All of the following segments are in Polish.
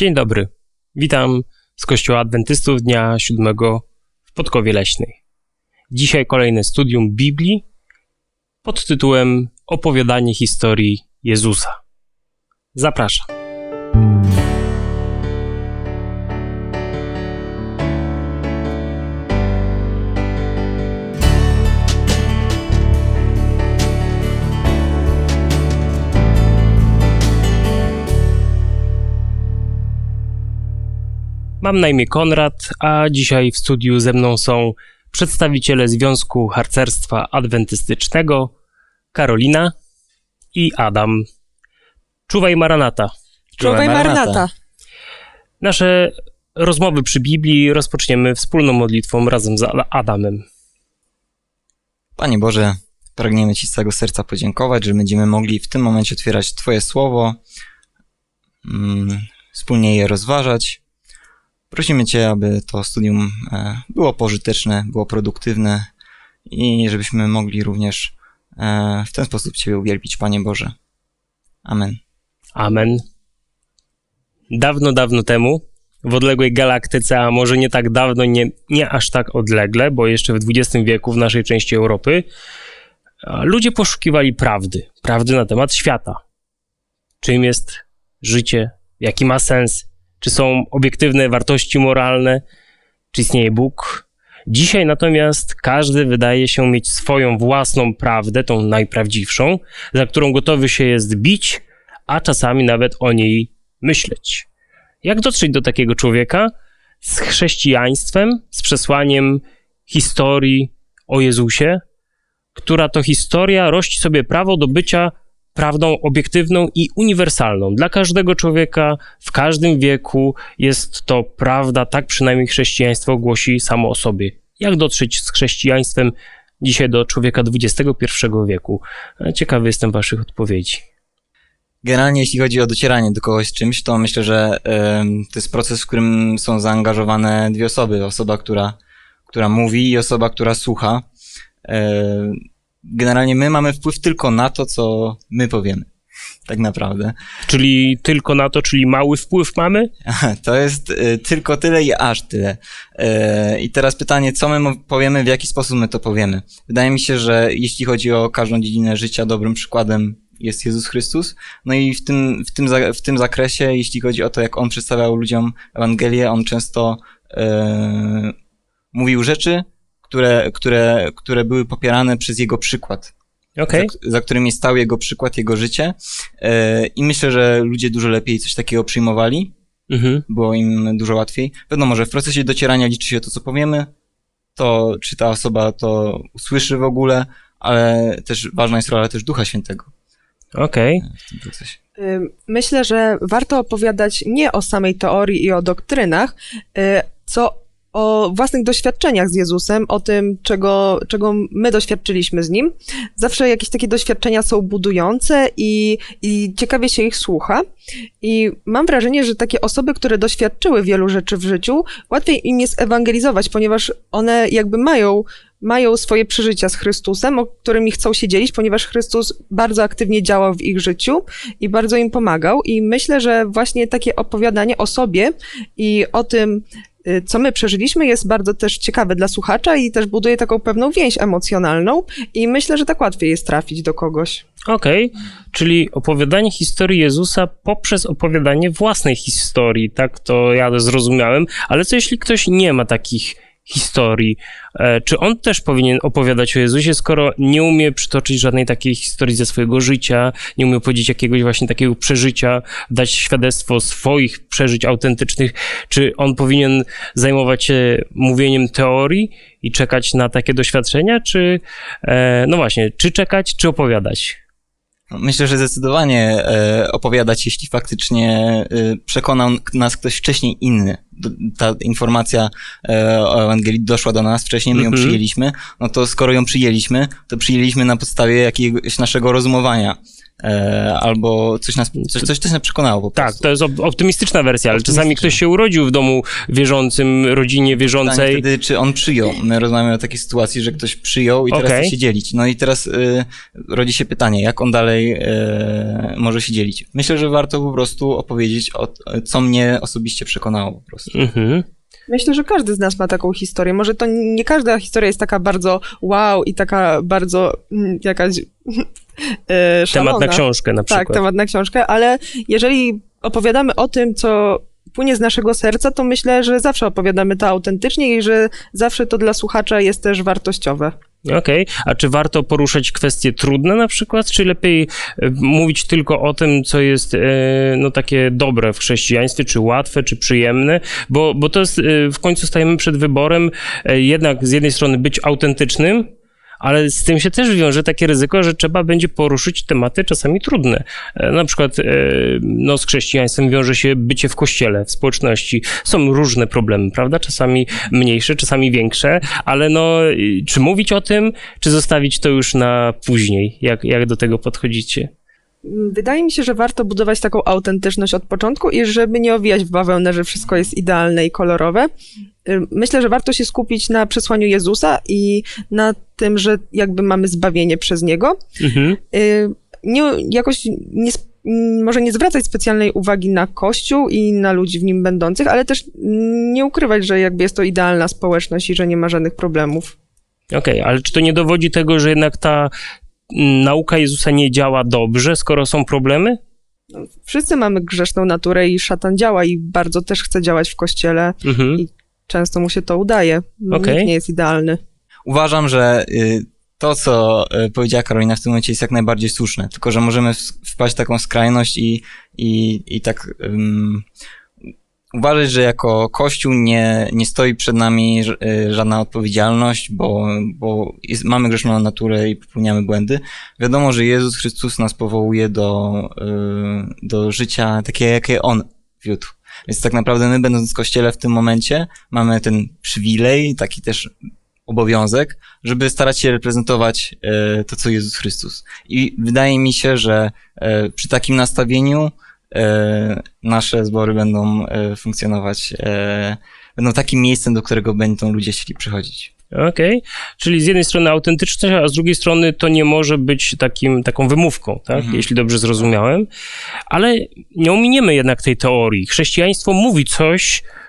Dzień dobry. Witam z Kościoła Adwentystów Dnia Siódmego w Podkowie Leśnej. Dzisiaj kolejne studium Biblii pod tytułem Opowiadanie historii Jezusa. Zapraszam. Mam na imię Konrad, a dzisiaj w studiu ze mną są przedstawiciele Związku Harcerstwa Adwentystycznego Karolina i Adam. Czuwaj Maranata. Czuwaj Maranata. Nasze rozmowy przy Biblii rozpoczniemy wspólną modlitwą razem z Adamem. Panie Boże, pragniemy Ci z całego serca podziękować, że będziemy mogli w tym momencie otwierać Twoje słowo, mm, wspólnie je rozważać. Prosimy Cię, aby to studium e, było pożyteczne, było produktywne i żebyśmy mogli również e, w ten sposób Ciebie uwielbić, Panie Boże. Amen. Amen. Dawno, dawno temu, w odległej galaktyce, a może nie tak dawno, nie, nie aż tak odlegle, bo jeszcze w XX wieku w naszej części Europy, ludzie poszukiwali prawdy, prawdy na temat świata. Czym jest życie, jaki ma sens, czy są obiektywne wartości moralne, czy istnieje Bóg. Dzisiaj natomiast każdy wydaje się mieć swoją własną prawdę, tą najprawdziwszą, za którą gotowy się jest bić, a czasami nawet o niej myśleć. Jak dotrzeć do takiego człowieka z chrześcijaństwem, z przesłaniem historii o Jezusie, która to historia rości sobie prawo do bycia prawdą obiektywną i uniwersalną. Dla każdego człowieka w każdym wieku jest to prawda, tak przynajmniej chrześcijaństwo głosi samo o sobie. Jak dotrzeć z chrześcijaństwem dzisiaj do człowieka XXI wieku? Ciekawy jestem Waszych odpowiedzi. Generalnie, jeśli chodzi o docieranie do kogoś z czymś, to myślę, że y, to jest proces, w którym są zaangażowane dwie osoby. Osoba, która, która mówi i osoba, która słucha. Y, generalnie my mamy wpływ tylko na to, co my powiemy. Tak naprawdę. Czyli tylko na to, czyli mały wpływ mamy? To jest y, tylko tyle i aż tyle. Y, I teraz pytanie, co my powiemy, w jaki sposób my to powiemy. Wydaje mi się, że jeśli chodzi o każdą dziedzinę życia, dobrym przykładem jest Jezus Chrystus. No i w tym, w tym, w tym zakresie, jeśli chodzi o to, jak On przedstawiał ludziom Ewangelię, On często y, mówił rzeczy, które, które, które były popierane przez jego przykład. Okay. Za, za którymi stał jego przykład, jego życie. E, I myślę, że ludzie dużo lepiej coś takiego przyjmowali. Mhm. Było im dużo łatwiej. Wiadomo, że w procesie docierania liczy się to, co powiemy, to czy ta osoba to usłyszy w ogóle, ale też ważna jest rola też Ducha Świętego. Okej. Okay. Myślę, że warto opowiadać nie o samej teorii i o doktrynach, y, co o własnych doświadczeniach z Jezusem, o tym, czego, czego my doświadczyliśmy z Nim. Zawsze jakieś takie doświadczenia są budujące i, i ciekawie się ich słucha. I mam wrażenie, że takie osoby, które doświadczyły wielu rzeczy w życiu, łatwiej im jest ewangelizować, ponieważ one jakby mają mają swoje przeżycia z Chrystusem, o którymi chcą się dzielić, ponieważ Chrystus bardzo aktywnie działał w ich życiu i bardzo im pomagał. I myślę, że właśnie takie opowiadanie o sobie i o tym, Y, co my przeżyliśmy, jest bardzo też ciekawe dla słuchacza i też buduje taką pewną więź emocjonalną i myślę, że tak łatwiej jest trafić do kogoś. Okej, okay. czyli opowiadanie historii Jezusa poprzez opowiadanie własnej historii, tak to ja zrozumiałem, ale co jeśli ktoś nie ma takich historii. E, czy on też powinien opowiadać o Jezusie, skoro nie umie przytoczyć żadnej takiej historii ze swojego życia, nie umie powiedzieć jakiegoś właśnie takiego przeżycia, dać świadectwo swoich przeżyć autentycznych? Czy on powinien zajmować się mówieniem teorii i czekać na takie doświadczenia, czy, e, no właśnie, czy czekać, czy opowiadać? Myślę, że zdecydowanie e, opowiadać, jeśli faktycznie e, przekonał nas ktoś wcześniej inny. Ta informacja e, o Ewangelii doszła do nas wcześniej, my ją -hmm. przyjęliśmy, no to skoro ją przyjęliśmy, to przyjęliśmy na podstawie jakiegoś naszego rozumowania. E, albo coś nas, coś, coś też nas przekonało po Tak, prostu. to jest op- optymistyczna wersja, ale czasami ktoś się urodził w domu wierzącym, rodzinie Pytanie wierzącej. wtedy, czy on przyjął. My rozmawiamy o takiej sytuacji, że ktoś przyjął i teraz Okej. chce się dzielić. No i teraz y, rodzi się pytanie, jak on dalej y, może się dzielić. Myślę, że warto po prostu opowiedzieć, o, co mnie osobiście przekonało po prostu. Mhm. Myślę, że każdy z nas ma taką historię. Może to nie każda historia jest taka bardzo wow i taka bardzo mm, jakaś e. Temat na książkę na przykład. Tak, temat na książkę, ale jeżeli opowiadamy o tym, co płynie z naszego serca, to myślę, że zawsze opowiadamy to autentycznie i że zawsze to dla słuchacza jest też wartościowe. Okej, a czy warto poruszać kwestie trudne na przykład, czy lepiej e, mówić tylko o tym, co jest e, no takie dobre w chrześcijaństwie, czy łatwe, czy przyjemne, bo, bo to jest, e, w końcu stajemy przed wyborem jednak z jednej strony być autentycznym, ale z tym się też wiąże takie ryzyko, że trzeba będzie poruszyć tematy czasami trudne. E, Na przykład e, no, z chrześcijaństwem wiąże się bycie w kościele, w społeczności. Są różne problemy, prawda? Czasami mniejsze, czasami większe, ale no, czy mówić o tym, czy zostawić to już na później? Jak, jak do tego podchodzicie? Wydaje mi się, że warto budować taką autentyczność od początku i żeby nie owijać w bawełnę, że wszystko jest idealne i kolorowe. Y, Myślę, że warto się skupić na przesłaniu Jezusa i na tym, że jakby mamy zbawienie przez Niego. Mhm. Y, Nie, jakoś nie, może nie zwracać specjalnej uwagi na Kościół i na ludzi w nim będących, ale też nie ukrywać, że jakby jest to idealna społeczność i że nie ma żadnych problemów. Okej, ale czy to nie dowodzi tego, że jednak ta nauka Jezusa nie działa dobrze, skoro są problemy? Wszyscy mamy grzeszną naturę i szatan działa i bardzo też chce działać w Kościele. Mhm. I często mu się to udaje. Okej. Nikt nie jest idealny. Uważam, że y, to, co y, powiedziała Karolina w tym momencie jest jak najbardziej słuszne, tylko że możemy wpaść w taką skrajność i, i, i tak ym, uważać, że jako Kościół nie, nie stoi przed nami y, żadna odpowiedzialność, bo, bo jest, mamy grzeszną naturę i popełniamy błędy. Wiadomo, że Jezus Chrystus nas powołuje do, y, do życia takie, jakie On wiódł. Więc tak naprawdę my, będąc w Kościele w tym momencie, mamy ten przywilej, taki też obowiązek, żeby starać się reprezentować e, to, co Jezus Chrystus. I wydaje mi się, że e, przy takim nastawieniu e, nasze zbory będą e, funkcjonować, e, będą takim miejscem, do którego będą ludzie chcieli przychodzić. Okej, czyli z jednej strony autentyczność, a z drugiej strony to nie może być takim, taką wymówką, tak? Mhm. jeśli dobrze zrozumiałem. Ale nie ominiemy jednak tej teorii. Chrześcijaństwo mówi coś, e,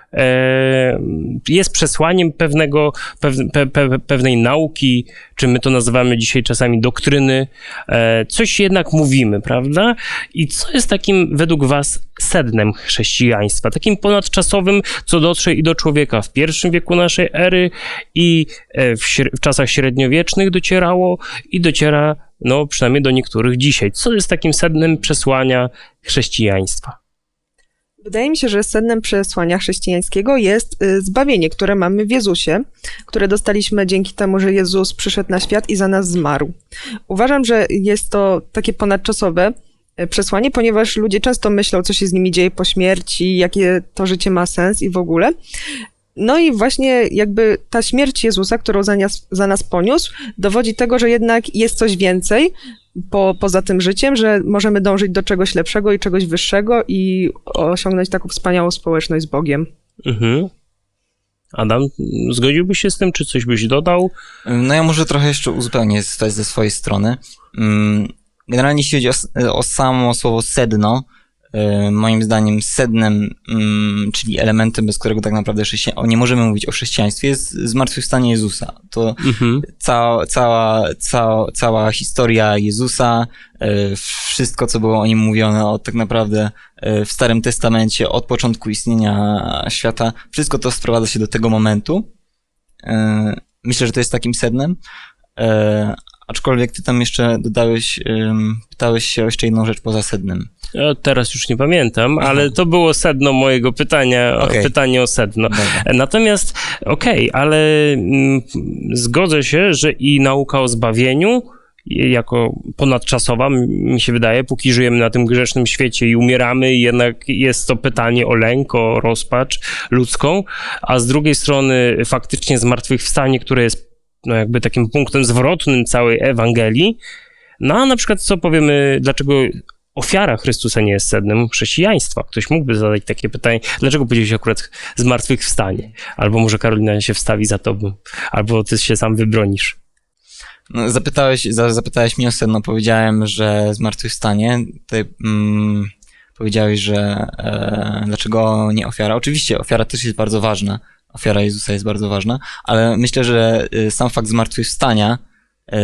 jest przesłaniem pewnego, pew, pe, pe, pewnej nauki, czy my to nazywamy dzisiaj czasami doktryny. E, coś jednak mówimy, prawda? I co jest takim według was sednem chrześcijaństwa? Takim ponadczasowym, co dotrze i do człowieka w pierwszym wieku naszej ery i e, w, w czasach średniowiecznych docierało i dociera, no przynajmniej do niektórych dzisiaj. Co jest takim sednem przesłania chrześcijaństwa? Wydaje mi się, że sednem przesłania chrześcijańskiego jest y, zbawienie, które mamy w Jezusie, które dostaliśmy dzięki temu, że Jezus przyszedł na świat i za nas zmarł. Uważam, że jest to takie ponadczasowe y, przesłanie, ponieważ ludzie często myślą, co się z nimi dzieje po śmierci, jakie to życie ma sens i w ogóle. No i właśnie jakby ta śmierć Jezusa, którą za nas, za nas poniósł, dowodzi tego, że jednak jest coś więcej po, poza tym życiem, że możemy dążyć do czegoś lepszego i czegoś wyższego i osiągnąć taką wspaniałą społeczność z Bogiem. Mhm. Adam, zgodziłbyś się z tym, czy coś byś dodał? No ja może trochę jeszcze uzupełnię stać ze swojej strony. Mm, Generalnie jeśli chodzi o, o samo słowo sedno, moim zdaniem sednem, mm, czyli elementem, bez którego tak naprawdę chrześcija- nie możemy mówić o chrześcijaństwie, jest zmartwychwstanie Jezusa. To Mhm. cała, cała, cała, cała historia Jezusa, e, wszystko, co było o nim mówione od tak naprawdę e, w Starym Testamencie, od początku istnienia świata, wszystko to sprowadza się do tego momentu. E, Myślę, że to jest takim sednem. Aczkolwiek ty tam jeszcze dodałeś, pytałeś się o jeszcze jedną rzecz poza sednem. Ja teraz już nie pamiętam, Aha. ale to było sedno mojego pytania, o- Okej. pytanie o sedno. Dobra. Natomiast, okej, ale mm, zgodzę się, że i nauka o zbawieniu, jako ponadczasowa, mi się wydaje, póki żyjemy na tym grzesznym świecie i umieramy, jednak jest to pytanie o lęk, o rozpacz ludzką, a z drugiej strony faktycznie zmartwychwstanie, które jest no jakby takim punktem zwrotnym całej Ewangelii, No a na przykład co powiemy, dlaczego ofiara Chrystusa nie jest sednem chrześcijaństwa? Ktoś mógłby zadać takie pytanie, dlaczego powiedziałeś akurat zmartwychwstanie? Albo może Karolina się wstawi za tobą, albo ty się sam wybronisz. No, zapytałeś, za- zapytałeś mnie o sedno, powiedziałem, że zmartwychwstanie. Tutaj mm, powiedziałeś, że e, dlaczego nie ofiara. Oczywiście ofiara też jest bardzo ważna. Ofiara Jezusa jest bardzo ważna, ale myślę, że y, sam fakt zmartwychwstania y,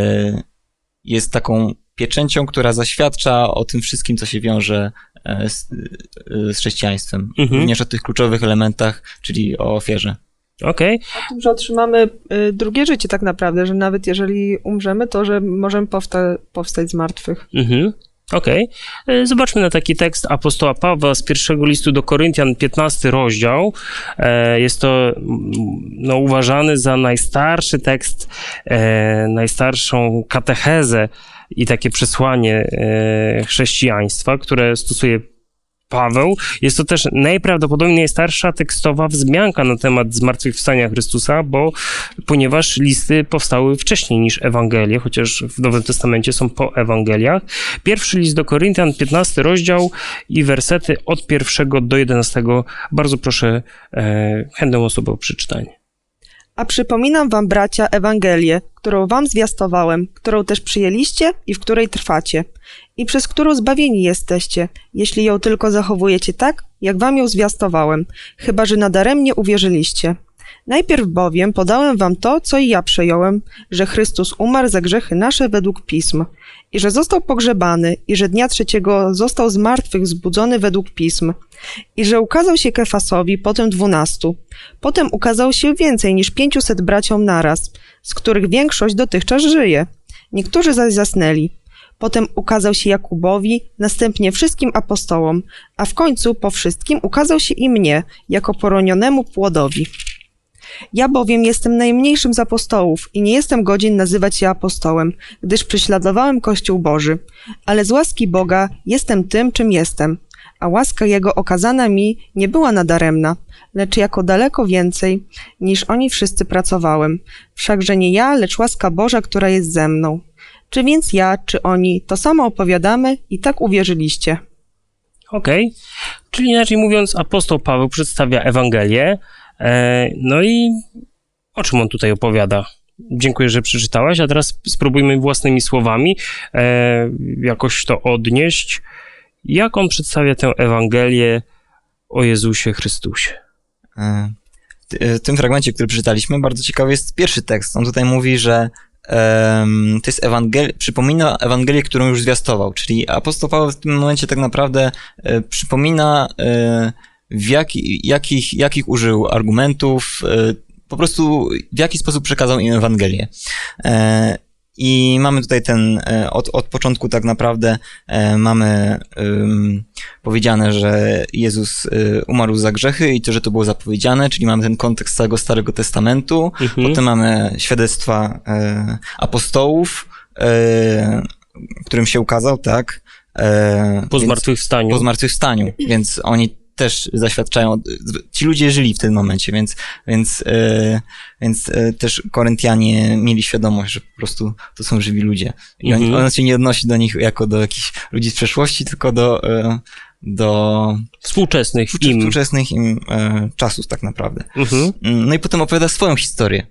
jest taką pieczęcią, która zaświadcza o tym wszystkim, co się wiąże e, z, y, z chrześcijaństwem. Mhm. Również o tych kluczowych elementach, czyli o ofierze. Okej, O tym, że otrzymamy drugie życie tak naprawdę, że nawet jeżeli umrzemy, to że możemy powsta- powstać z martwych. Mhm. Okej. E, Zobaczmy na taki tekst apostoła Pawła z pierwszego listu do Koryntian, 15 rozdział. E, Jest to mm, no, uważany za najstarszy tekst, e, najstarszą katechezę i takie przesłanie chrześcijaństwa, które stosuje Paweł. Jest to też najprawdopodobniej najstarsza tekstowa wzmianka na temat zmartwychwstania Chrystusa, bo ponieważ listy powstały wcześniej niż Ewangelie, chociaż w Nowym Testamencie są po Ewangeliach. Pierwszy list do Koryntian, 15 rozdział i wersety od pierwszego do 11. Bardzo proszę e, chętną osobę o przeczytanie. A przypominam wam, bracia, Ewangelię, którą wam zwiastowałem, którą też przyjęliście i w której trwacie, i przez którą zbawieni jesteście, jeśli ją tylko zachowujecie tak, jak wam ją zwiastowałem, chyba że nadaremnie uwierzyliście. Najpierw bowiem podałem wam to, co i ja przejąłem, że Chrystus umarł za grzechy nasze według Pism, i że został pogrzebany, i że dnia trzeciego został z martwych wzbudzony według Pism, i że ukazał się Kefasowi, potem dwunastu. Potem ukazał się więcej niż pięciuset braciom naraz, z których większość dotychczas żyje. Niektórzy zaś zasnęli. Potem ukazał się Jakubowi, następnie wszystkim apostołom, a w końcu po wszystkim ukazał się i mnie, jako poronionemu płodowi. Ja bowiem jestem najmniejszym z apostołów i nie jestem godzien nazywać się apostołem, gdyż prześladowałem Kościół Boży. Ale z łaski Boga jestem tym, czym jestem, a łaska Jego okazana mi nie była nadaremna, lecz jako daleko więcej, niż oni wszyscy pracowałem. Wszakże nie ja, lecz łaska Boża, która jest ze mną. Czy więc ja, czy oni, to samo opowiadamy i tak uwierzyliście. Okej. Czyli inaczej mówiąc, apostoł Paweł przedstawia Ewangelię. E, no i o czym on tutaj opowiada? Dziękuję, że przeczytałaś, a teraz spróbujmy własnymi słowami e, jakoś to odnieść. Jak on przedstawia tę Ewangelię o Jezusie Chrystusie? E, w tym fragmencie, który przeczytaliśmy, bardzo ciekawy jest pierwszy tekst. On tutaj mówi, że em, to jest Ewangel... przypomina Ewangelię, którą już zwiastował, czyli apostoł Paweł w tym momencie tak naprawdę e, przypomina e, w jaki, jakich, jakich użył argumentów, e, po prostu w jaki sposób przekazał im Ewangelię. E, I mamy tutaj ten, e, od, od początku tak naprawdę mamy ym, powiedziane, że Jezus umarł za grzechy i to, że to było zapowiedziane, czyli mamy ten kontekst całego Starego Testamentu. Mhm. Potem mamy świadectwa e, apostołów, e, którym się ukazał, tak? E, Po zmartwychwstaniu. po zmartwychwstaniu, więc oni też zaświadczają, ci ludzie żyli w tym momencie, więc, więc, e, więc e, też Koryntianie mieli świadomość, że po prostu to są żywi ludzie. I Mhm. on, on się nie odnosi do nich jako do jakichś ludzi z przeszłości, tylko do, e, do Współczesnych im. współczesnych im czasów tak naprawdę. Mhm. Mm, No i potem opowiada swoją historię.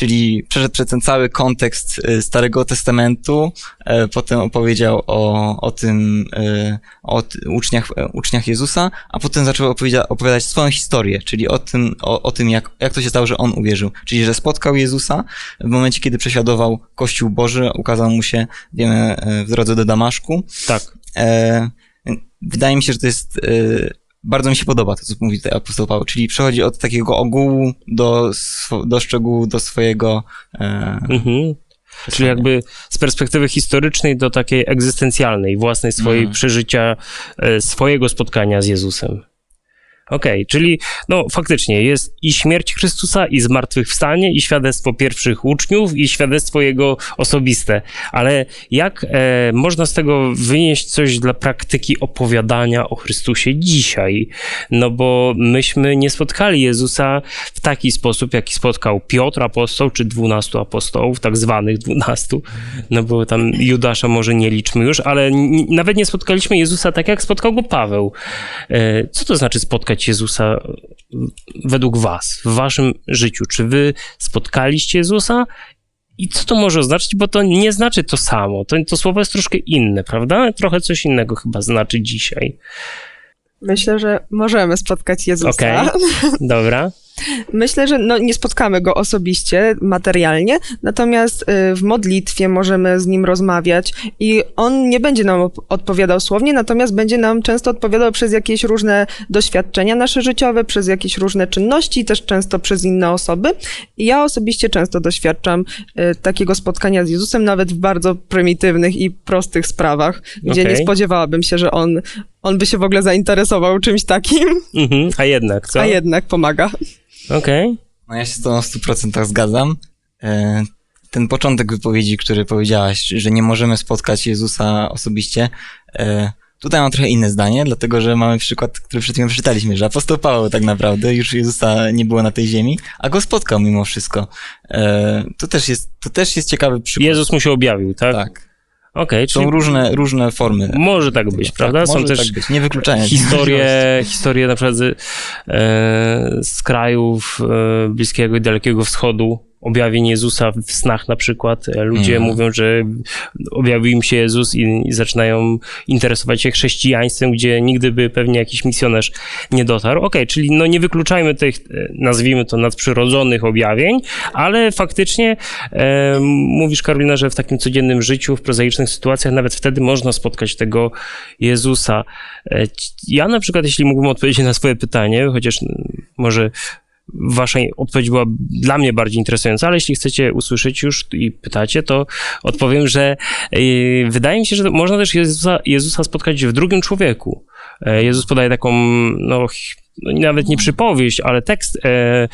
Czyli przeszedł przez ten cały kontekst y, Starego Testamentu, e, potem opowiedział o, o tym, y, o uczniach, e, uczniach Jezusa, a potem zaczął opowiada- opowiadać swoją historię, czyli o tym, o, o tym jak, jak to się stało, że on uwierzył. Czyli, że spotkał Jezusa w momencie, kiedy prześladował Kościół Boży, ukazał mu się, wiemy, e, w drodze do Damaszku. Tak. E, wydaje mi się, że to jest. Bardzo mi się podoba to, co mówi tutaj apostoł Paweł, czyli przechodzi od takiego ogółu do, do szczegółu, do swojego. E, Mhm. Czyli jakby z perspektywy historycznej do takiej egzystencjalnej, własnej swojej Mhm. przeżycia, e, swojego spotkania z Jezusem. Okej, czyli no faktycznie jest i śmierć Chrystusa, i zmartwychwstanie, i świadectwo pierwszych uczniów, i świadectwo jego osobiste. Ale jak e, można z tego wynieść coś dla praktyki opowiadania o Chrystusie dzisiaj? No bo myśmy nie spotkali Jezusa w taki sposób, jaki spotkał Piotr apostoł, czy dwunastu apostołów, tak zwanych dwunastu, no bo tam Judasza może nie liczmy już, ale nawet nie spotkaliśmy Jezusa tak, jak spotkał go Paweł. E, Co to znaczy spotkać Jezusa według Was, w Waszym życiu? Czy Wy spotkaliście Jezusa? I co to może oznaczać? Bo to nie znaczy to samo. To, to słowo jest troszkę inne, prawda? Trochę coś innego chyba znaczy dzisiaj. Myślę, że możemy spotkać Jezusa. Okej. Dobra. Myślę, że no, nie spotkamy go osobiście, materialnie, natomiast y, w modlitwie możemy z nim rozmawiać i on nie będzie nam odpowiadał słownie, natomiast będzie nam często odpowiadał przez jakieś różne doświadczenia nasze życiowe, przez jakieś różne czynności, też często przez inne osoby. I ja osobiście często doświadczam y, takiego spotkania z Jezusem, nawet w bardzo prymitywnych i prostych sprawach, gdzie Okej. nie spodziewałabym się, że on, on by się w ogóle zainteresował czymś takim, Mhm. A jednak, co? a jednak pomaga. Okej. No ja się z tą w 100% zgadzam. E, Ten początek wypowiedzi, który powiedziałaś, że nie możemy spotkać Jezusa osobiście, e, tutaj mam trochę inne zdanie, dlatego że mamy przykład, który przed chwilą przeczytaliśmy, że apostoł Paweł tak naprawdę już Jezusa nie było na tej ziemi, a go spotkał mimo wszystko. E, To też jest, to też jest ciekawy przykład. Jezus mu się objawił, tak? Tak. Czyli Są różne, różne formy. może tak być, Tak, prawda? Są może też tak być. Nie wykluczając. historie, historie na przykład z, e, z krajów e, Bliskiego i Dalekiego Wschodu, objawień Jezusa w snach na przykład. E, Ludzie Mhm. mówią, że objawił im się Jezus i, zaczynają interesować się chrześcijaństwem, gdzie nigdy by pewnie jakiś misjonarz nie dotarł. Okej, czyli no nie wykluczajmy tych, e, nazwijmy to, nadprzyrodzonych objawień, ale faktycznie e, mówisz, Karolina, że w takim codziennym życiu, w prozaicznych sytuacjach, nawet wtedy można spotkać tego Jezusa. E, Ja na przykład, jeśli mógłbym odpowiedzieć na swoje pytanie, chociaż mm, może wasza odpowiedź była dla mnie bardziej interesująca, ale jeśli chcecie usłyszeć już i pytacie, to odpowiem, że e, wydaje mi się, że można też Jezusa, Jezusa spotkać w drugim człowieku. E, Jezus podaje taką, no, no nawet nie przypowieść, ale tekst e,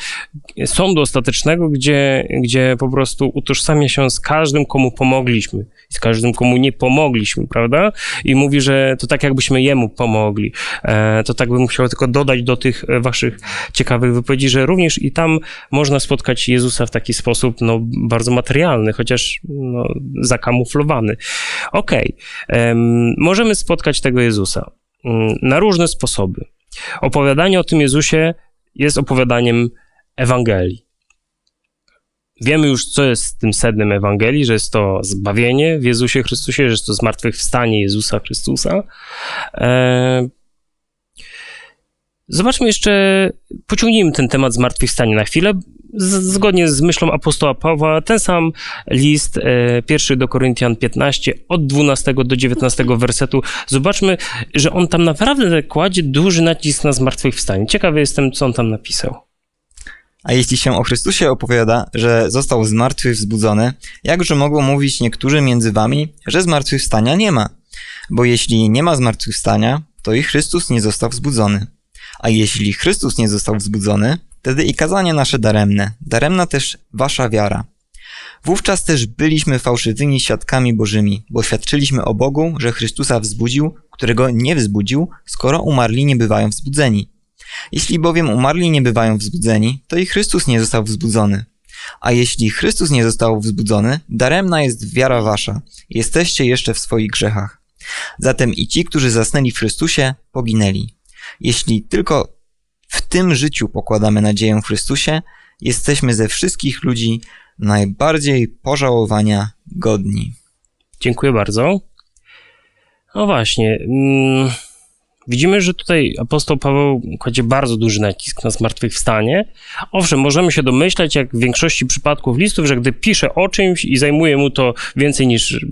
sądu ostatecznego, gdzie, gdzie po prostu utożsamia się z każdym, komu pomogliśmy, z każdym, komu nie pomogliśmy, prawda? I mówi, że to tak jakbyśmy jemu pomogli. E, to tak bym chciał tylko dodać do tych e, waszych ciekawych wypowiedzi, że również i tam można spotkać Jezusa w taki sposób, no, bardzo materialny, chociaż no, zakamuflowany. Okej, em, możemy spotkać tego Jezusa mm, na różne sposoby. Opowiadanie o tym Jezusie jest opowiadaniem Ewangelii. Wiemy już, co jest tym sednem Ewangelii, że jest to zbawienie w Jezusie Chrystusie, że jest to zmartwychwstanie Jezusa Chrystusa. E... Zobaczmy jeszcze, pociągnijmy ten temat zmartwychwstania na chwilę. Z, zgodnie z myślą apostoła Pawła, ten sam list, e, pierwszy do Koryntian 15, od 12 do 19 wersetu. Zobaczmy, że on tam naprawdę kładzie duży nacisk na zmartwychwstanie. Ciekawy jestem, co on tam napisał. A jeśli się o Chrystusie opowiada, że został z martwych wzbudzony, jakże mogą mówić niektórzy między wami, że zmartwychwstania nie ma? Bo jeśli nie ma zmartwychwstania, to i Chrystus nie został wzbudzony. A jeśli Chrystus nie został wzbudzony, wtedy i kazanie nasze daremne, daremna też wasza wiara. Wówczas też byliśmy fałszywymi świadkami bożymi, bo świadczyliśmy o Bogu, że Chrystusa wzbudził, którego nie wzbudził, skoro umarli nie bywają wzbudzeni. Jeśli bowiem umarli nie bywają wzbudzeni, to i Chrystus nie został wzbudzony. A jeśli Chrystus nie został wzbudzony, daremna jest wiara wasza. Jesteście jeszcze w swoich grzechach. Zatem i ci, którzy zasnęli w Chrystusie, poginęli. Jeśli tylko w tym życiu pokładamy nadzieję w Chrystusie, jesteśmy ze wszystkich ludzi najbardziej pożałowania godni. Dziękuję bardzo. No właśnie. mm, Widzimy, że tutaj apostoł Paweł kładzie bardzo duży nacisk na zmartwychwstanie. Owszem, możemy się domyślać, jak w większości przypadków listów, że gdy pisze o czymś i zajmuje mu to więcej niż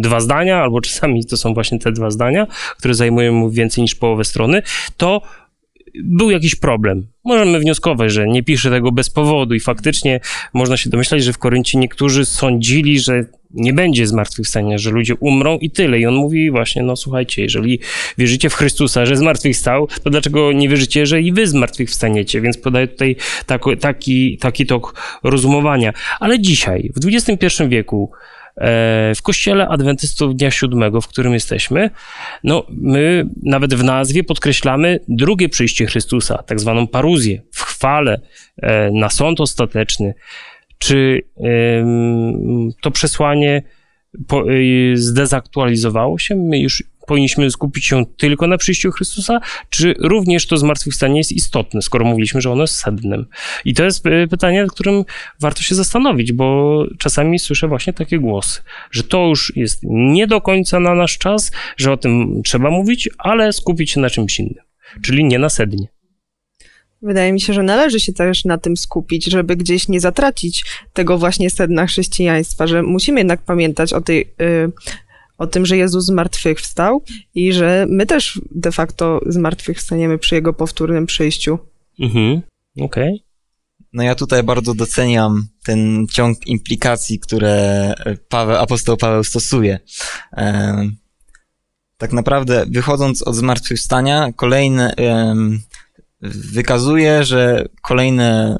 dwa zdania, albo czasami to są właśnie te dwa zdania, które zajmują mu więcej niż połowę strony, to był jakiś problem. Możemy wnioskować, że nie pisze tego bez powodu i faktycznie można się domyślać, że w Koryncie niektórzy sądzili, że nie będzie zmartwychwstania, że ludzie umrą i tyle. I on mówi właśnie, no słuchajcie, jeżeli wierzycie w Chrystusa, że zmartwychwstał, to dlaczego nie wierzycie, że i wy zmartwychwstaniecie? Więc podaję tutaj taki, taki, tok rozumowania. Ale dzisiaj, w XXI wieku, w kościele adwentystów dnia siódmego, w którym jesteśmy, no my nawet w nazwie podkreślamy drugie przyjście Chrystusa, tak zwaną paruzję, w chwale, e, na sąd ostateczny. Czy to przesłanie y, zdezaktualizowało się? My już powinniśmy skupić się tylko na przyjściu Chrystusa, czy również to zmartwychwstanie jest istotne, skoro mówiliśmy, że ono jest sednem? I to jest y, pytanie, nad którym warto się zastanowić, bo czasami słyszę właśnie takie głosy, że to już jest nie do końca na nasz czas, że o tym trzeba mówić, ale skupić się na czymś innym, czyli nie na sednie. Wydaje mi się, że należy się też na tym skupić, żeby gdzieś nie zatracić tego właśnie sedna chrześcijaństwa, że musimy jednak pamiętać o tej, y, o tym, że Jezus zmartwychwstał i że my też de facto zmartwychwstaniemy przy Jego powtórnym przyjściu. Mhm, okej. Okay. No ja tutaj bardzo doceniam ten ciąg implikacji, które Paweł, apostoł Paweł stosuje. E, tak naprawdę, wychodząc od zmartwychwstania, kolejne, wykazuje, że kolejne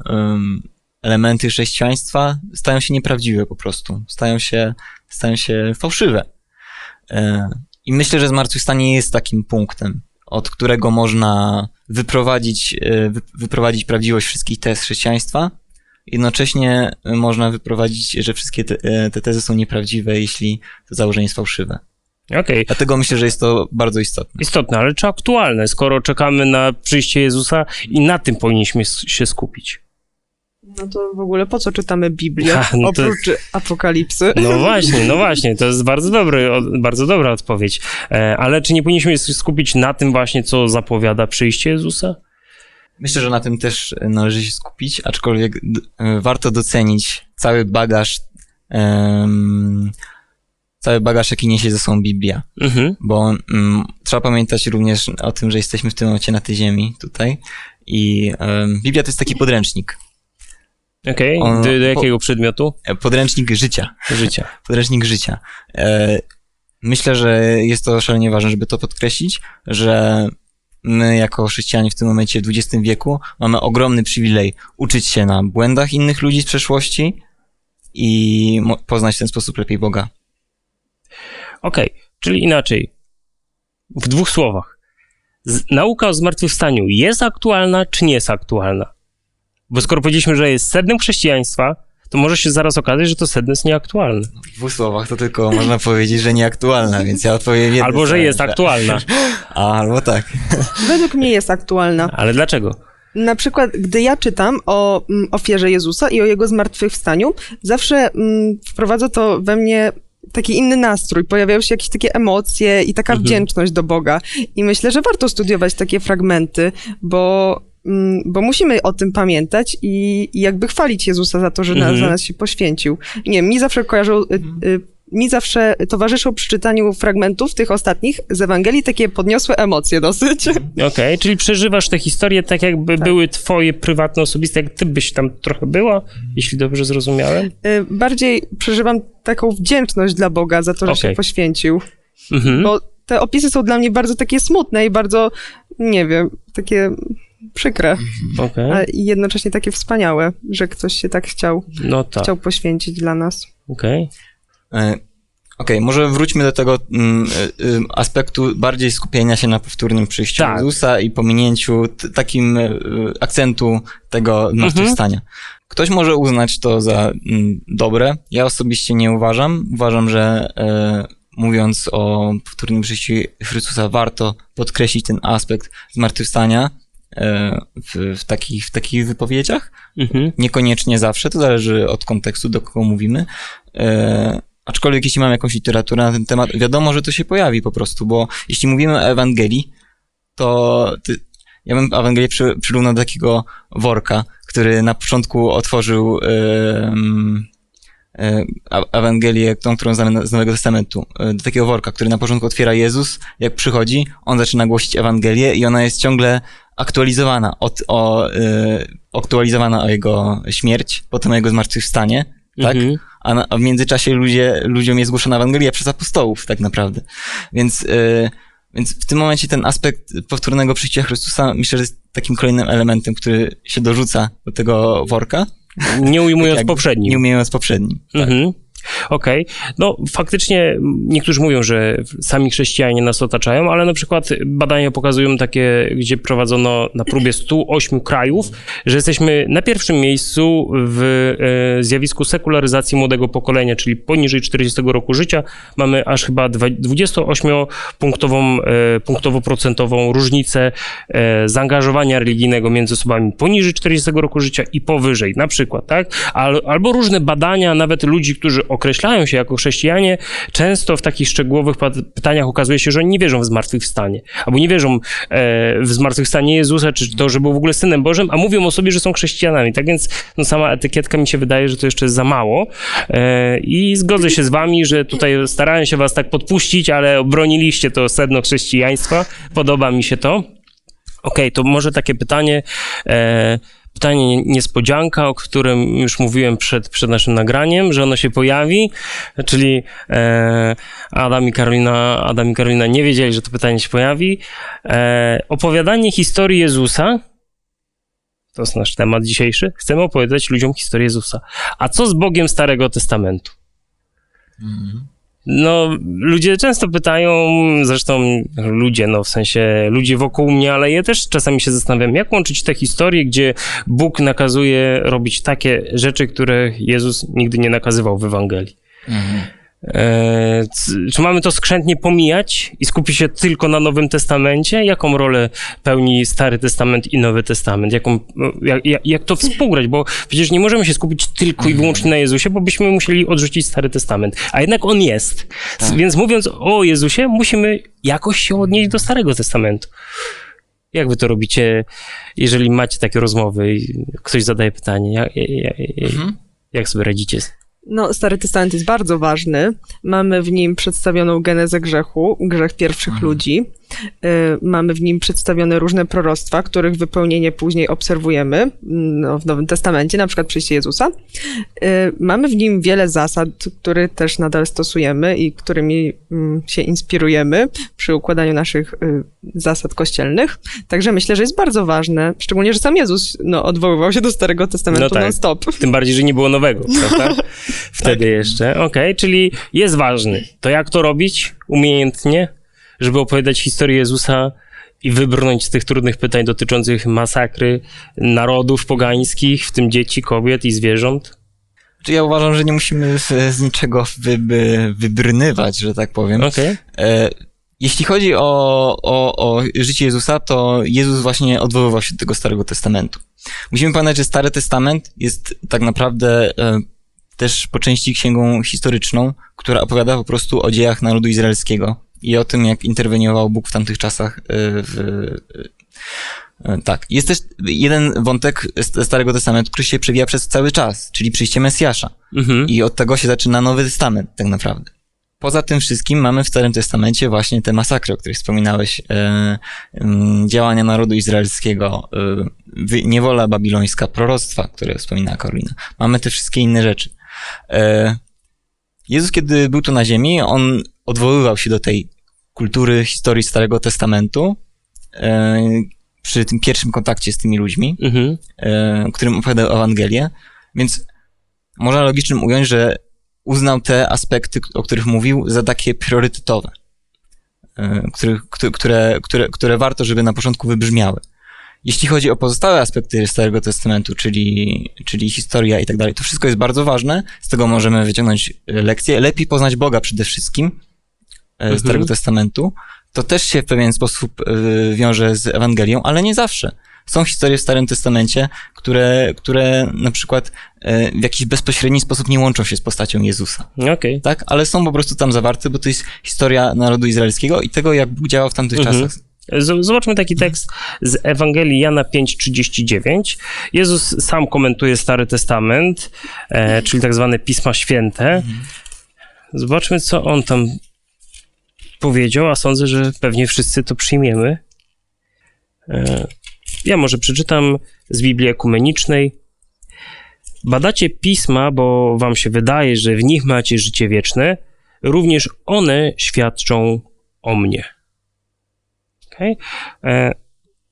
elementy chrześcijaństwa stają się nieprawdziwe po prostu, stają się, stają się fałszywe. E, I myślę, że zmartwychwstanie jest takim punktem, od którego można wyprowadzić, e, wyprowadzić prawdziwość wszystkich tez chrześcijaństwa. Jednocześnie można wyprowadzić, że wszystkie te, e, te tezy są nieprawdziwe, jeśli to założenie jest fałszywe. Okay. Dlatego myślę, że jest to bardzo istotne. Istotne, ale czy aktualne, skoro czekamy na przyjście Jezusa i na tym powinniśmy się skupić? No to w ogóle po co czytamy Biblię, ha, no oprócz to... apokalipsy? No właśnie, no właśnie, to jest bardzo, dobry, bardzo dobra odpowiedź. E, ale czy nie powinniśmy się skupić na tym właśnie, co zapowiada przyjście Jezusa? Myślę, że na tym też należy się skupić, aczkolwiek e, warto docenić cały bagaż um, cały bagaż, jaki niesie ze sobą Biblia. Mhm. Bo mm, trzeba pamiętać również o tym, że jesteśmy w tym momencie na tej ziemi, tutaj. I um, Biblia to jest taki podręcznik. Okej, okay. do, do, jakiego po, przedmiotu? E, podręcznik życia. Życia. Podręcznik życia. E, myślę, że jest to szalenie ważne, żeby to podkreślić, że my jako chrześcijanie w tym momencie w XX wieku mamy ogromny przywilej uczyć się na błędach innych ludzi z przeszłości i poznać w ten sposób lepiej Boga. Okej, okay. czyli inaczej. W dwóch słowach. Z, nauka o zmartwychwstaniu jest aktualna, czy nie jest aktualna? Bo skoro powiedzieliśmy, że jest sednem chrześcijaństwa, to może się zaraz okazać, że to sedno jest nieaktualne. W dwóch słowach to tylko można powiedzieć, że nieaktualna, więc ja odpowiem. Albo, że jest aktualna. albo tak. Według mnie jest aktualna. Ale dlaczego? Na przykład, gdy ja czytam o mm, ofierze Jezusa i o jego zmartwychwstaniu, zawsze mm, wprowadza to we mnie taki inny nastrój, pojawiają się jakieś takie emocje i taka mhm. wdzięczność do Boga. I myślę, że warto studiować takie fragmenty, bo, bo musimy o tym pamiętać i, i jakby chwalić Jezusa za to, że mhm. na, za nas się poświęcił. Nie, mi zawsze kojarzą y, y, mi zawsze towarzyszą przy czytaniu fragmentów tych ostatnich z Ewangelii takie podniosłe emocje dosyć. Okej, okay, czyli przeżywasz te historie tak, jakby tak. były twoje prywatne, osobiste, jak ty byś tam trochę była, jeśli dobrze zrozumiałem? Y, bardziej przeżywam taką wdzięczność dla Boga za to, że okay. się poświęcił. Mhm. Bo te opisy są dla mnie bardzo takie smutne i bardzo, nie wiem, takie przykre, okay. a jednocześnie takie wspaniałe, że ktoś się tak chciał, no tak. chciał poświęcić dla nas. Okej. Okay. E, okej, okay, może wróćmy do tego mm, e, e, aspektu bardziej skupienia się na powtórnym przyjściu tak. Jezusa i pominięciu takim akcentu tego zmartwychwstania. Mhm. Ktoś może uznać to za mm, dobre. Ja osobiście nie uważam. Uważam, że mówiąc o powtórnym przyjściu Chrystusa, warto podkreślić ten aspekt zmartwychwstania w, w, takich, w takich wypowiedziach. Mhm. Niekoniecznie zawsze, to zależy od kontekstu, do kogo mówimy. Aczkolwiek jeśli mam jakąś literaturę na ten temat, wiadomo, że to się pojawi po prostu, bo jeśli mówimy o Ewangelii, to ty, ja bym Ewangelię przy, przyrównał do takiego worka, który na początku otworzył yy, Ewangelię, tą, którą znamy z Nowego Testamentu, e, do takiego worka, który na początku otwiera Jezus, jak przychodzi, on zaczyna głosić Ewangelię i ona jest ciągle aktualizowana, od, o, yy, aktualizowana o jego śmierć, potem o jego zmartwychwstanie, tak? Mhm. A, na, a w międzyczasie ludzie, ludziom jest głoszona Ewangelia przez apostołów, tak naprawdę. Więc, y, więc w tym momencie ten aspekt powtórnego przyjścia Chrystusa myślę, że jest takim kolejnym elementem, który się dorzuca do tego worka, Nie ujmując jak- poprzednim. nie umiejąc poprzednim. Tak. Mhm. Okej. No faktycznie niektórzy mówią, że sami chrześcijanie nas otaczają, ale na przykład badania pokazują takie, gdzie prowadzono na próbie 108 krajów, że jesteśmy na pierwszym miejscu w e, zjawisku sekularyzacji młodego pokolenia, czyli poniżej 40 roku życia mamy aż chyba dwa- 28-punktową e, punktowo-procentową różnicę e, zaangażowania religijnego między osobami poniżej 40 roku życia i powyżej, na przykład, tak? Al, albo różne badania, nawet ludzi, którzy określają się jako chrześcijanie, często w takich szczegółowych pytaniach okazuje się, że oni nie wierzą w zmartwychwstanie, albo nie wierzą e, w zmartwychwstanie Jezusa, czy to, że był w ogóle Synem Bożym, a mówią o sobie, że są chrześcijanami. Tak więc no, sama etykietka mi się wydaje, że to jeszcze jest za mało e, i zgodzę się z wami, że tutaj starałem się was tak podpuścić, ale obroniliście to sedno chrześcijaństwa. Podoba mi się to. Okej, to może takie pytanie, e, pytanie niespodzianka, o którym już mówiłem przed, przed naszym nagraniem, że ono się pojawi, czyli e, Adam, i Karolina, Adam i Karolina nie wiedzieli, że to pytanie się pojawi. E, opowiadanie historii Jezusa, to jest nasz temat dzisiejszy, chcemy opowiadać ludziom historię Jezusa. A co z Bogiem Starego Testamentu? No, ludzie często pytają, zresztą ludzie, no w sensie ludzie wokół mnie, ale ja też czasami się zastanawiam, jak łączyć te historie, gdzie Bóg nakazuje robić takie rzeczy, które Jezus nigdy nie nakazywał w Ewangelii. C- czy mamy to skrzętnie pomijać i skupić się tylko na Nowym Testamencie? Jaką rolę pełni Stary Testament i Nowy Testament? Jaką, jak, jak, jak to współgrać? Bo przecież nie możemy się skupić tylko i wyłącznie na Jezusie, bo byśmy musieli odrzucić Stary Testament. A jednak on jest. Tak. Więc mówiąc o Jezusie, musimy jakoś się odnieść do Starego Testamentu. Jak wy to robicie, jeżeli macie takie rozmowy i ktoś zadaje pytanie? Jak, jak, jak, Mhm. jak sobie radzicie? No, Stary Testament jest bardzo ważny. Mamy w nim przedstawioną genezę grzechu, grzech pierwszych ludzi. Y, Mamy w nim przedstawione różne proroctwa, których wypełnienie później obserwujemy mm, no, w Nowym Testamencie, na przykład przyjście Jezusa. Y, Mamy w nim wiele zasad, które też nadal stosujemy i którymi mm, się inspirujemy przy układaniu naszych y, zasad kościelnych. Także myślę, że jest bardzo ważne, szczególnie, że sam Jezus no, odwoływał się do Starego Testamentu No tak. non-stop. Tym bardziej, że nie było nowego, prawda? Wtedy jeszcze. Okej, czyli jest ważny. To jak to robić umiejętnie, żeby opowiadać historię Jezusa i wybrnąć z tych trudnych pytań dotyczących masakry narodów pogańskich, w tym dzieci, kobiet i zwierząt? Czy ja uważam, że nie musimy z, niczego wyby, wybrnywać, że tak powiem. Okej. E, jeśli chodzi o, o, o życie Jezusa, to Jezus właśnie odwoływał się do tego Starego Testamentu. Musimy pamiętać, że Stary Testament jest tak naprawdę e, też po części księgą historyczną, która opowiada po prostu o dziejach narodu izraelskiego i o tym, jak interweniował Bóg w tamtych czasach. e, w, e, tak. Jest też jeden wątek Starego Testamentu, który się przewija przez cały czas, czyli przyjście Mesjasza. Mhm. I od tego się zaczyna Nowy Testament, tak naprawdę. Poza tym wszystkim mamy w Starym Testamencie właśnie te masakry, o których wspominałeś, e, mm, działania narodu izraelskiego, e, niewola babilońska, proroctwa, które wspominała Karolina. Mamy te wszystkie inne rzeczy. E, Jezus, kiedy był tu na ziemi, on odwoływał się do tej kultury, historii Starego Testamentu e, przy tym pierwszym kontakcie z tymi ludźmi Mhm. e, którym opowiadał Ewangelię, więc można logicznym ująć, że uznał te aspekty, o których mówił, za takie priorytetowe, e, których, któ- które, które, które warto, żeby na początku wybrzmiały. Jeśli chodzi o pozostałe aspekty Starego Testamentu, czyli, czyli historia i tak dalej, to wszystko jest bardzo ważne, z tego możemy wyciągnąć lekcje. Lepiej poznać Boga przede wszystkim Mhm. Starego Testamentu. To też się w pewien sposób e, wiąże z Ewangelią, ale nie zawsze. Są historie w Starym Testamencie, które, które na przykład e, w jakiś bezpośredni sposób nie łączą się z postacią Jezusa, Okej. tak? Ale są po prostu tam zawarte, bo to jest historia narodu izraelskiego i tego, jak Bóg działał w tamtych Mhm. czasach. Zobaczmy taki tekst z Ewangelii Jana 5:39. Jezus sam komentuje Stary Testament, e, czyli tak zwane Pisma Święte. Zobaczmy, co on tam powiedział, a sądzę, że pewnie wszyscy to przyjmiemy. E, ja może przeczytam z Biblii Ekumenicznej. badacie pisma, bo wam się wydaje, że w nich macie życie wieczne, również one świadczą o mnie. Okay? E,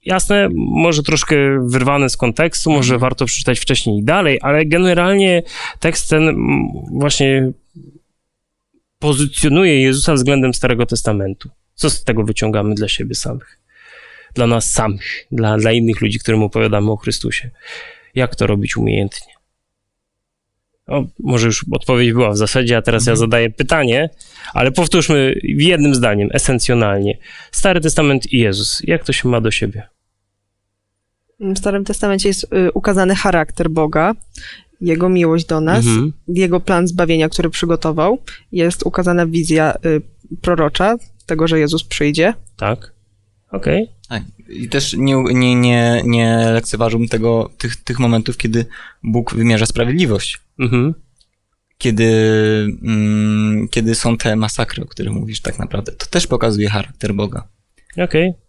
jasne, może troszkę wyrwane z kontekstu, może warto przeczytać wcześniej i dalej, ale generalnie tekst ten właśnie pozycjonuje Jezusa względem Starego Testamentu. Co z tego wyciągamy dla siebie samych? Dla nas samych, dla, dla innych ludzi, którym opowiadamy o Chrystusie. Jak to robić umiejętnie? O, może już odpowiedź była w zasadzie, a teraz mhm. ja zadaję pytanie, ale powtórzmy jednym zdaniem, esencjonalnie. Stary Testament i Jezus, jak to się ma do siebie? W Starym Testamencie jest y, ukazany charakter Boga, Jego miłość do nas, mhm. Jego plan zbawienia, który przygotował. Jest ukazana wizja y, prorocza tego, że Jezus przyjdzie. Tak, okej. Okay. Tak. I też nie, nie, nie, nie lekceważyłbym tego, tych, tych momentów, kiedy Bóg wymierza sprawiedliwość. Mhm. Kiedy, mm, kiedy są te masakry, o których mówisz tak naprawdę. To też pokazuje charakter Boga. Okej. Okay.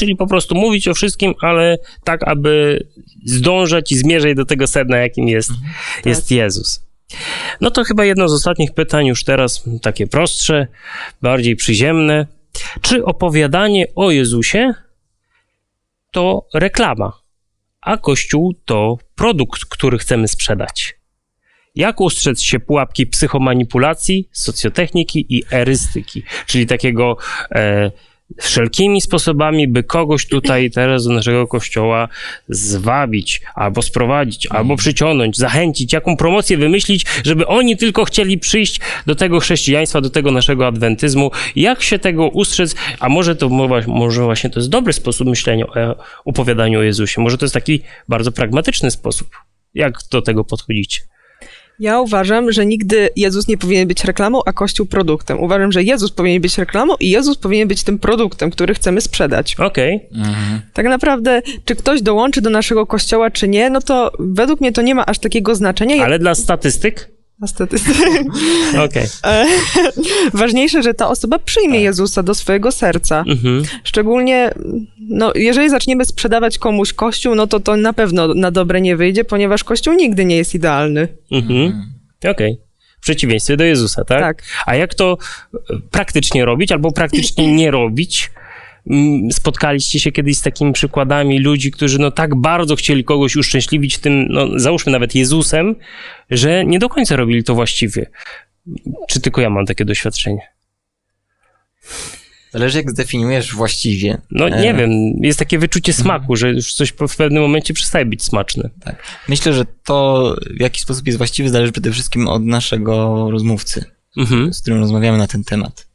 Czyli po prostu mówić o wszystkim, ale tak, aby zdążać i zmierzać do tego sedna, jakim jest, mhm. jest tak. Jezus. No to chyba jedno z ostatnich pytań, już teraz takie prostsze, bardziej przyziemne. Czy opowiadanie o Jezusie to reklama, a Kościół to produkt, który chcemy sprzedać? Jak ustrzec się pułapki psychomanipulacji, socjotechniki i erystyki, czyli takiego e, wszelkimi sposobami, by kogoś tutaj teraz do naszego kościoła zwabić, albo sprowadzić, albo przyciągnąć, zachęcić, jaką promocję wymyślić, żeby oni tylko chcieli przyjść do tego chrześcijaństwa, do tego naszego adwentyzmu. Jak się tego ustrzec? A może to może właśnie to jest dobry sposób myślenia o opowiadaniu o Jezusie. Może to jest taki bardzo pragmatyczny sposób. Jak do tego podchodzicie? Ja uważam, że nigdy Jezus nie powinien być reklamą, a Kościół produktem. Uważam, że Jezus powinien być reklamą i Jezus powinien być tym produktem, który chcemy sprzedać. Okej. Okay. Mhm. Tak naprawdę, czy ktoś dołączy do naszego kościoła, czy nie, no to według mnie to nie ma aż takiego znaczenia. Ale dla statystyk? Dla statystyk. Okej. Okay. Ważniejsze, że ta osoba przyjmie tak. Jezusa do swojego serca. Mhm. Szczególnie, no, jeżeli zaczniemy sprzedawać komuś kościół, no to to na pewno na dobre nie wyjdzie, ponieważ kościół nigdy nie jest idealny. Mhm. Okej. Okay. W przeciwieństwie do Jezusa, tak? Tak. A jak to praktycznie robić, albo praktycznie nie robić? Mm, spotkaliście się kiedyś z takimi przykładami ludzi, którzy no tak bardzo chcieli kogoś uszczęśliwić tym, no załóżmy nawet Jezusem, że nie do końca robili to właściwie. Czy tylko ja mam takie doświadczenie? Zależy jak zdefiniujesz właściwie. No nie e... wiem, jest takie wyczucie mhm. smaku, że już coś w pewnym momencie przestaje być smaczne. Tak. Myślę, że to w jaki sposób jest właściwy zależy przede wszystkim od naszego rozmówcy, mhm. z którym rozmawiamy na ten temat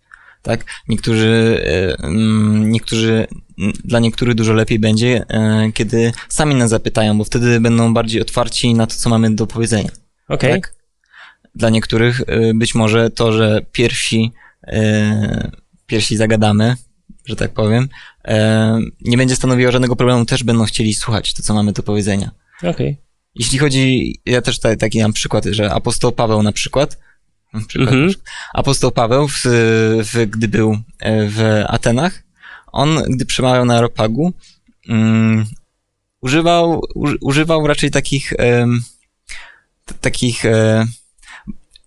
tak? Niektórzy, e, mm, niektórzy, dla niektórych dużo lepiej będzie, e, kiedy sami nas zapytają, bo wtedy będą bardziej otwarci na to, co mamy do powiedzenia. Okej. Okay. Tak? Dla niektórych e, być może to, że pierwsi, pierwsi zagadamy, że tak powiem, nie będzie stanowiło żadnego problemu, też będą chcieli słuchać to, co mamy do powiedzenia. Okej. Okay. Jeśli chodzi, ja też tutaj taki mam przykład, że apostoł Paweł na przykład, Mhm. Apostoł Paweł, w, w, gdy był e, w Atenach, on, gdy przemawiał na Aropagu, um, używał, używał raczej takich, um, takich e,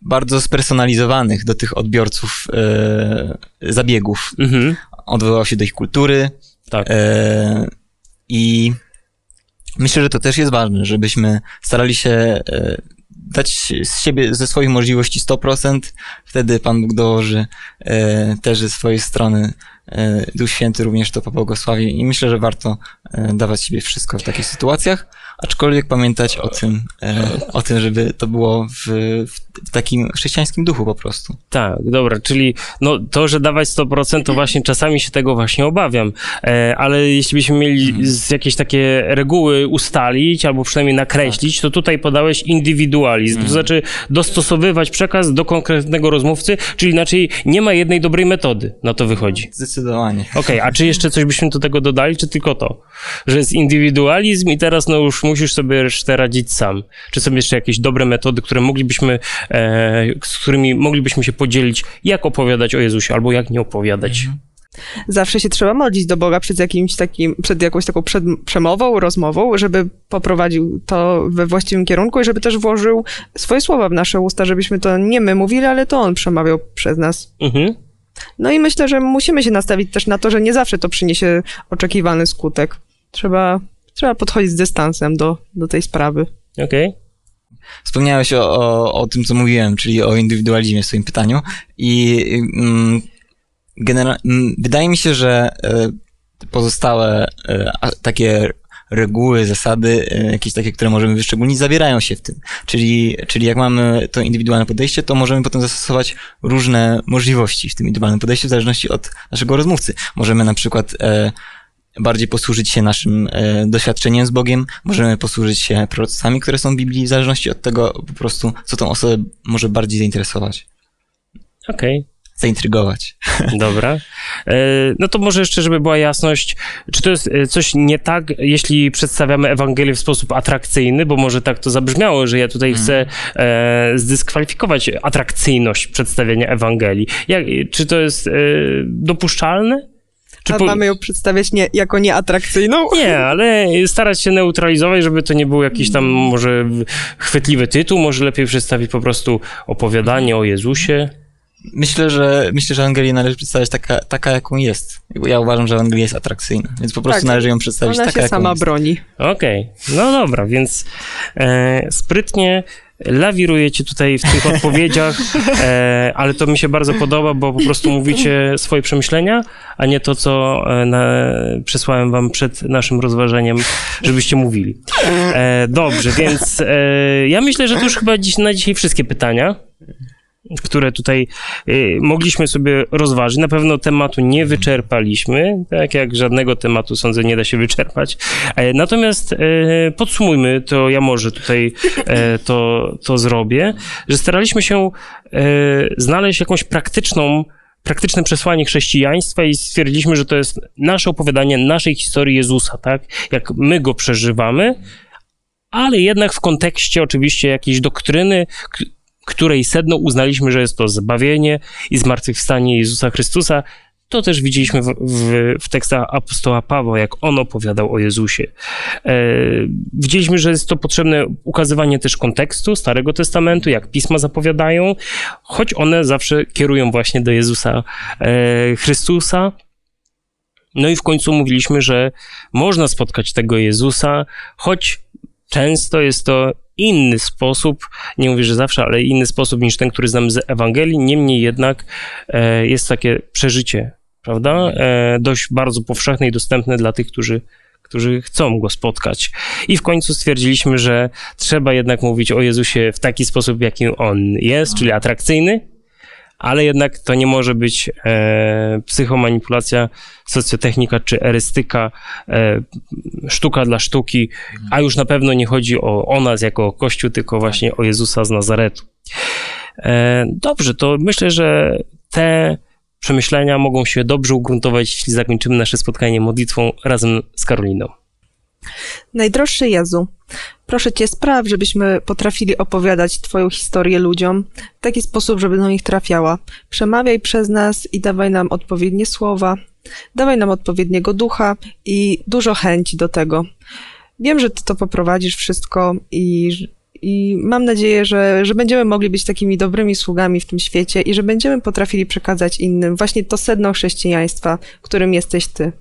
bardzo spersonalizowanych do tych odbiorców e, zabiegów. Mhm. Odwołał się do ich kultury. Tak. I myślę, że to też jest ważne, żebyśmy starali się dać z siebie, ze swoich możliwości 100%, wtedy Pan Bóg dołoży e, też ze swojej strony. E, Duch Święty również to pobłogosławi i myślę, że warto e, dawać siebie wszystko w takich sytuacjach, aczkolwiek pamiętać o tym, e, o tym, żeby to było w, w takim chrześcijańskim duchu po prostu. Tak, dobra, czyli no, to, że dawać 100%, to właśnie czasami się tego właśnie obawiam, e, ale jeśli byśmy mieli mhm. z jakieś takie reguły ustalić, albo przynajmniej nakreślić, to tutaj podałeś indywidualizm, to mhm. znaczy dostosowywać przekaz do konkretnego rozmówcy, czyli inaczej nie ma jednej dobrej metody, na to wychodzi. Zdecydowanie. Okej, okay, a czy jeszcze coś byśmy do tego dodali, czy tylko to? Że jest indywidualizm i teraz no już musisz sobie resztę radzić sam. Czy są jeszcze jakieś dobre metody, które moglibyśmy, e, z którymi moglibyśmy się podzielić, jak opowiadać o Jezusie, albo jak nie opowiadać? Mhm. Zawsze się trzeba modlić do Boga przed jakimś takim, przed jakąś taką przed, przemową, rozmową, żeby poprowadził to we właściwym kierunku i żeby też włożył swoje słowa w nasze usta, żebyśmy to nie my mówili, ale to On przemawiał przez nas. Mhm. No i myślę, że musimy się nastawić też na to, że nie zawsze to przyniesie oczekiwany skutek. Trzeba, trzeba podchodzić z dystansem do, do tej sprawy. Okej. Wspomniałeś o, o, o tym, co mówiłem, czyli o indywidualizmie w swoim pytaniu i mm, genera- mm, wydaje mi się, że e, pozostałe a- takie reguły, zasady, e, jakieś takie, które możemy wyszczególnić, zawierają się w tym. Czyli, czyli jak mamy to indywidualne podejście, to możemy potem zastosować różne możliwości w tym indywidualnym podejściu w zależności od naszego rozmówcy. Możemy na przykład e, bardziej posłużyć się naszym e, doświadczeniem z Bogiem, możemy posłużyć się proroctwami, które są w Biblii, w zależności od tego po prostu, co tą osobę może bardziej zainteresować, Okej. zaintrygować. Dobra. E, No to może jeszcze, żeby była jasność, czy to jest e, coś nie tak, jeśli przedstawiamy Ewangelię w sposób atrakcyjny, bo może tak to zabrzmiało, że ja tutaj chcę e, zdyskwalifikować atrakcyjność przedstawienia Ewangelii. Jak, czy to jest e, dopuszczalne? Czy po- mamy ją przedstawiać nie, jako nieatrakcyjną? Nie, ale starać się neutralizować, żeby to nie był jakiś tam może chwytliwy tytuł, może lepiej przedstawić po prostu opowiadanie o Jezusie. Myślę, że myślę, że Ewangelię należy przedstawiać taka, taka jaką jest. Ja uważam, że Ewangelia jest atrakcyjna, więc po prostu Tak. należy ją przedstawić Ona taka, się jaką sama jest. broni. Okej, no dobra, więc e, sprytnie lawirujecie tutaj w tych odpowiedziach, e, ale to mi się bardzo podoba, bo po prostu mówicie swoje przemyślenia, a nie to, co e, na, przesłałem wam przed naszym rozważeniem, żebyście mówili. E, dobrze, więc e, ja myślę, że to już chyba dziś, na dzisiaj wszystkie pytania które tutaj y, mogliśmy sobie rozważyć. Na pewno tematu nie wyczerpaliśmy, tak jak żadnego tematu sądzę nie da się wyczerpać. E, natomiast e, podsumujmy, to ja może tutaj e, to, to zrobię, że staraliśmy się e, znaleźć jakąś praktyczną praktyczne przesłanie chrześcijaństwa i stwierdziliśmy, że to jest nasze opowiadanie naszej historii Jezusa, tak? Jak my go przeżywamy, ale jednak w kontekście oczywiście jakiejś doktryny, której sedno uznaliśmy, że jest to zbawienie i zmartwychwstanie Jezusa Chrystusa. To też widzieliśmy w, w, w tekstach apostoła Pawła, jak on opowiadał o Jezusie. E, widzieliśmy, że jest to potrzebne ukazywanie też kontekstu Starego Testamentu, jak pisma zapowiadają, choć one zawsze kierują właśnie do Jezusa e, Chrystusa. No i w końcu mówiliśmy, że można spotkać tego Jezusa, choć często jest to inny sposób, nie mówię, że zawsze, ale inny sposób niż ten, który znamy z Ewangelii. Niemniej jednak e, jest takie przeżycie, prawda? E, dość bardzo powszechne i dostępne dla tych, którzy, którzy chcą go spotkać. I w końcu stwierdziliśmy, że trzeba jednak mówić o Jezusie w taki sposób, jakim on jest, czyli atrakcyjny, ale jednak to nie może być e, psychomanipulacja, socjotechnika czy erystyka, e, sztuka dla sztuki, a już na pewno nie chodzi o, o nas jako o Kościół, tylko właśnie o Jezusa z Nazaretu. E, dobrze, to myślę, że te przemyślenia mogą się dobrze ugruntować, jeśli zakończymy nasze spotkanie modlitwą razem z Karoliną. Najdroższy Jezu, proszę Cię, spraw, żebyśmy potrafili opowiadać Twoją historię ludziom w taki sposób, żeby do nich trafiała. Przemawiaj przez nas i dawaj nam odpowiednie słowa, dawaj nam odpowiedniego ducha i dużo chęci do tego. Wiem, że Ty to poprowadzisz wszystko i, i mam nadzieję, że, że będziemy mogli być takimi dobrymi sługami w tym świecie i że będziemy potrafili przekazać innym właśnie to sedno chrześcijaństwa, którym jesteś Ty.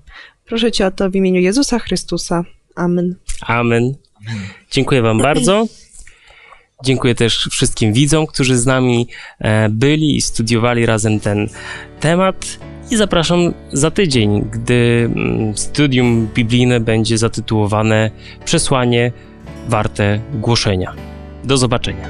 Proszę Cię o to w imieniu Jezusa Chrystusa. Amen. Amen. Dziękuję Wam bardzo. Dziękuję też wszystkim widzom, którzy z nami e, byli i studiowali razem ten temat. I zapraszam za tydzień, gdy mm, studium biblijne będzie zatytułowane Przesłanie warte głoszenia. Do zobaczenia.